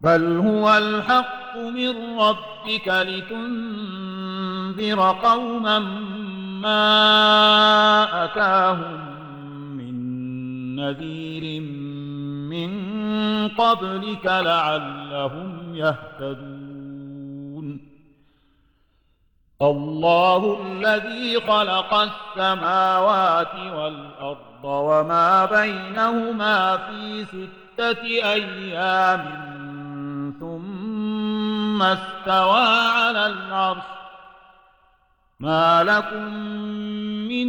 بل هو الحق من ربك لتنذر قوما ما أتاهم من نذير من قبلك لعلهم يهتدون الله الذي خلق السماوات والأرض وما بينهما في ستة أيام ثم استوى على العرش. ما لكم من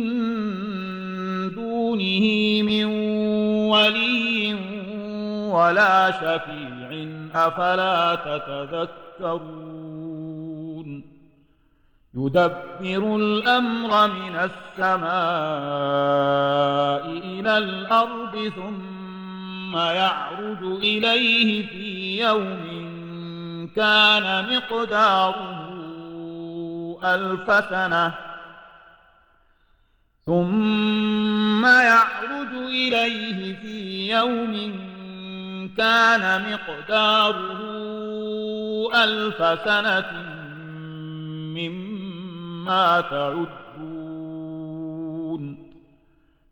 دونه من ولي ولا شفيع. أفلا تتذكرون؟ يدبر الأمر من السماء إلى الأرض ثم يعرج إليه في يوم كان مقداره ألف سنة. ثم يعرج إليه في يوم كان مقداره ألف سنة مما تعدون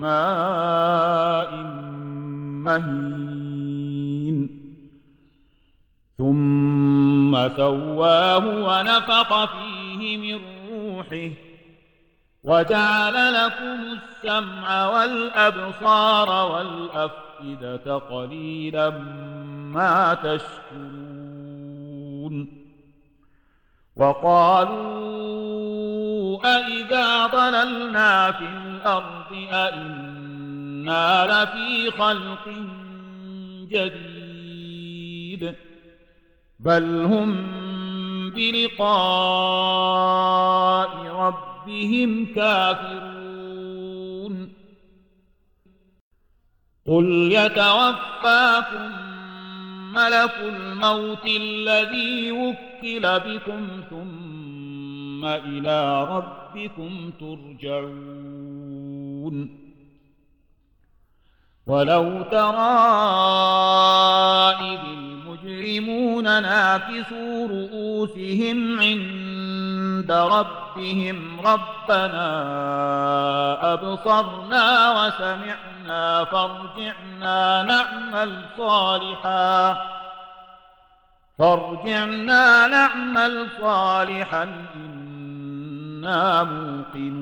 ماء مهين. ثم سواه ونفق فيه من روحه وجعل لكم السمع والأبصار والأفئدة قليلا ما تشكرون. وقالوا أئذا ضللنا في الأرض أئنا لفي خلق جديد. بل هم بلقاء ربهم كافرون. قل يتوفاكم ملك الموت الذي وكل بكم ثم إلى ربكم ترجعون. ولو ترى إذ المجرمون ناكسوا رؤوسهم عند ربهم ربنا أبصرنا وسمعنا فارجعنا نعمل صالحا فارجعنا نعمل صالحا إنا موقنون.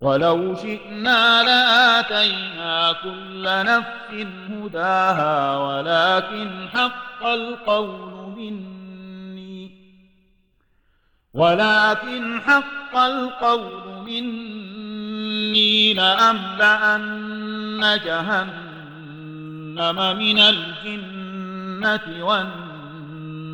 ولو شئنا لآتينا كل نفس هداها ولكن حق القول مني. ولكن حق القول مني لأملأن جهنم من الجنة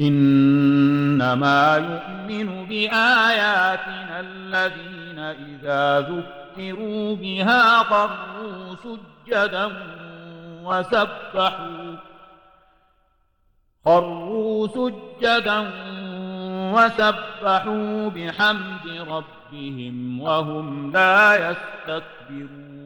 إنما يؤمن بآياتنا الذين إذا ذكروا بها خروا سجدا وسبحوا خروا سجدا وسبحوا بحمد ربهم وهم لا يستكبرون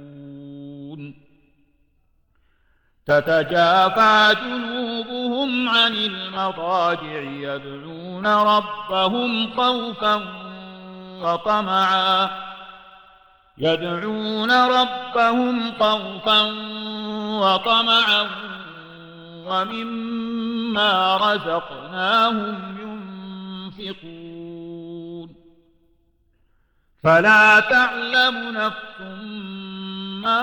تتجافى جنوبهم عن المضاجع يدعون ربهم خوفا وطمعا. يدعون ربهم خوفا وطمعا ومما رزقناهم ينفقون. فلا تعلم نفس ما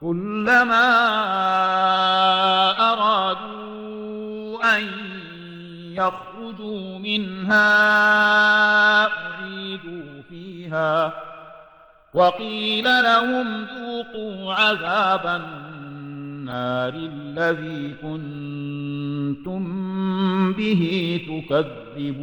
كلما أرادوا أن يخرجوا منها أعيدوا فيها. وقيل لهم ذوقوا عذاب النار الذي كنتم به تكذبون.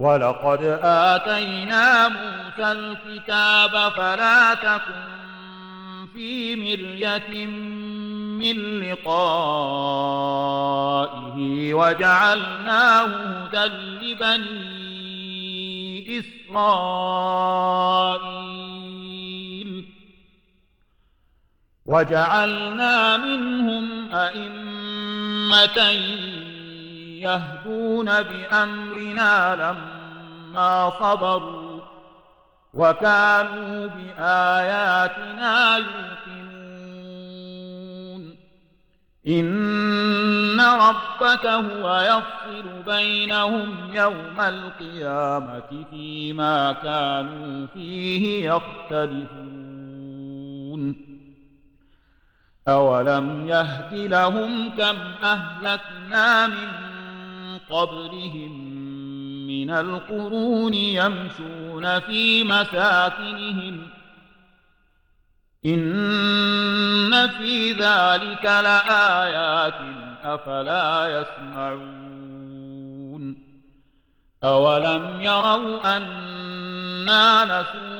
ولقد آتينا موسى الكتاب فلا تكن في مرية من لقائه وجعلناه هدى لبني إسرائيل وجعلنا منهم أئمة يهدون بأمرنا لما صبروا وكانوا بآياتنا يوقنون. إن ربك هو يفصل بينهم يوم القيامة فيما كانوا فيه يختلفون. أولم يهد لهم كم أهلكنا من قبلهم من القرون يمشون في مساكنهم. إن في ذلك لآيات أفلا يسمعون. أولم يروا أنا نسوق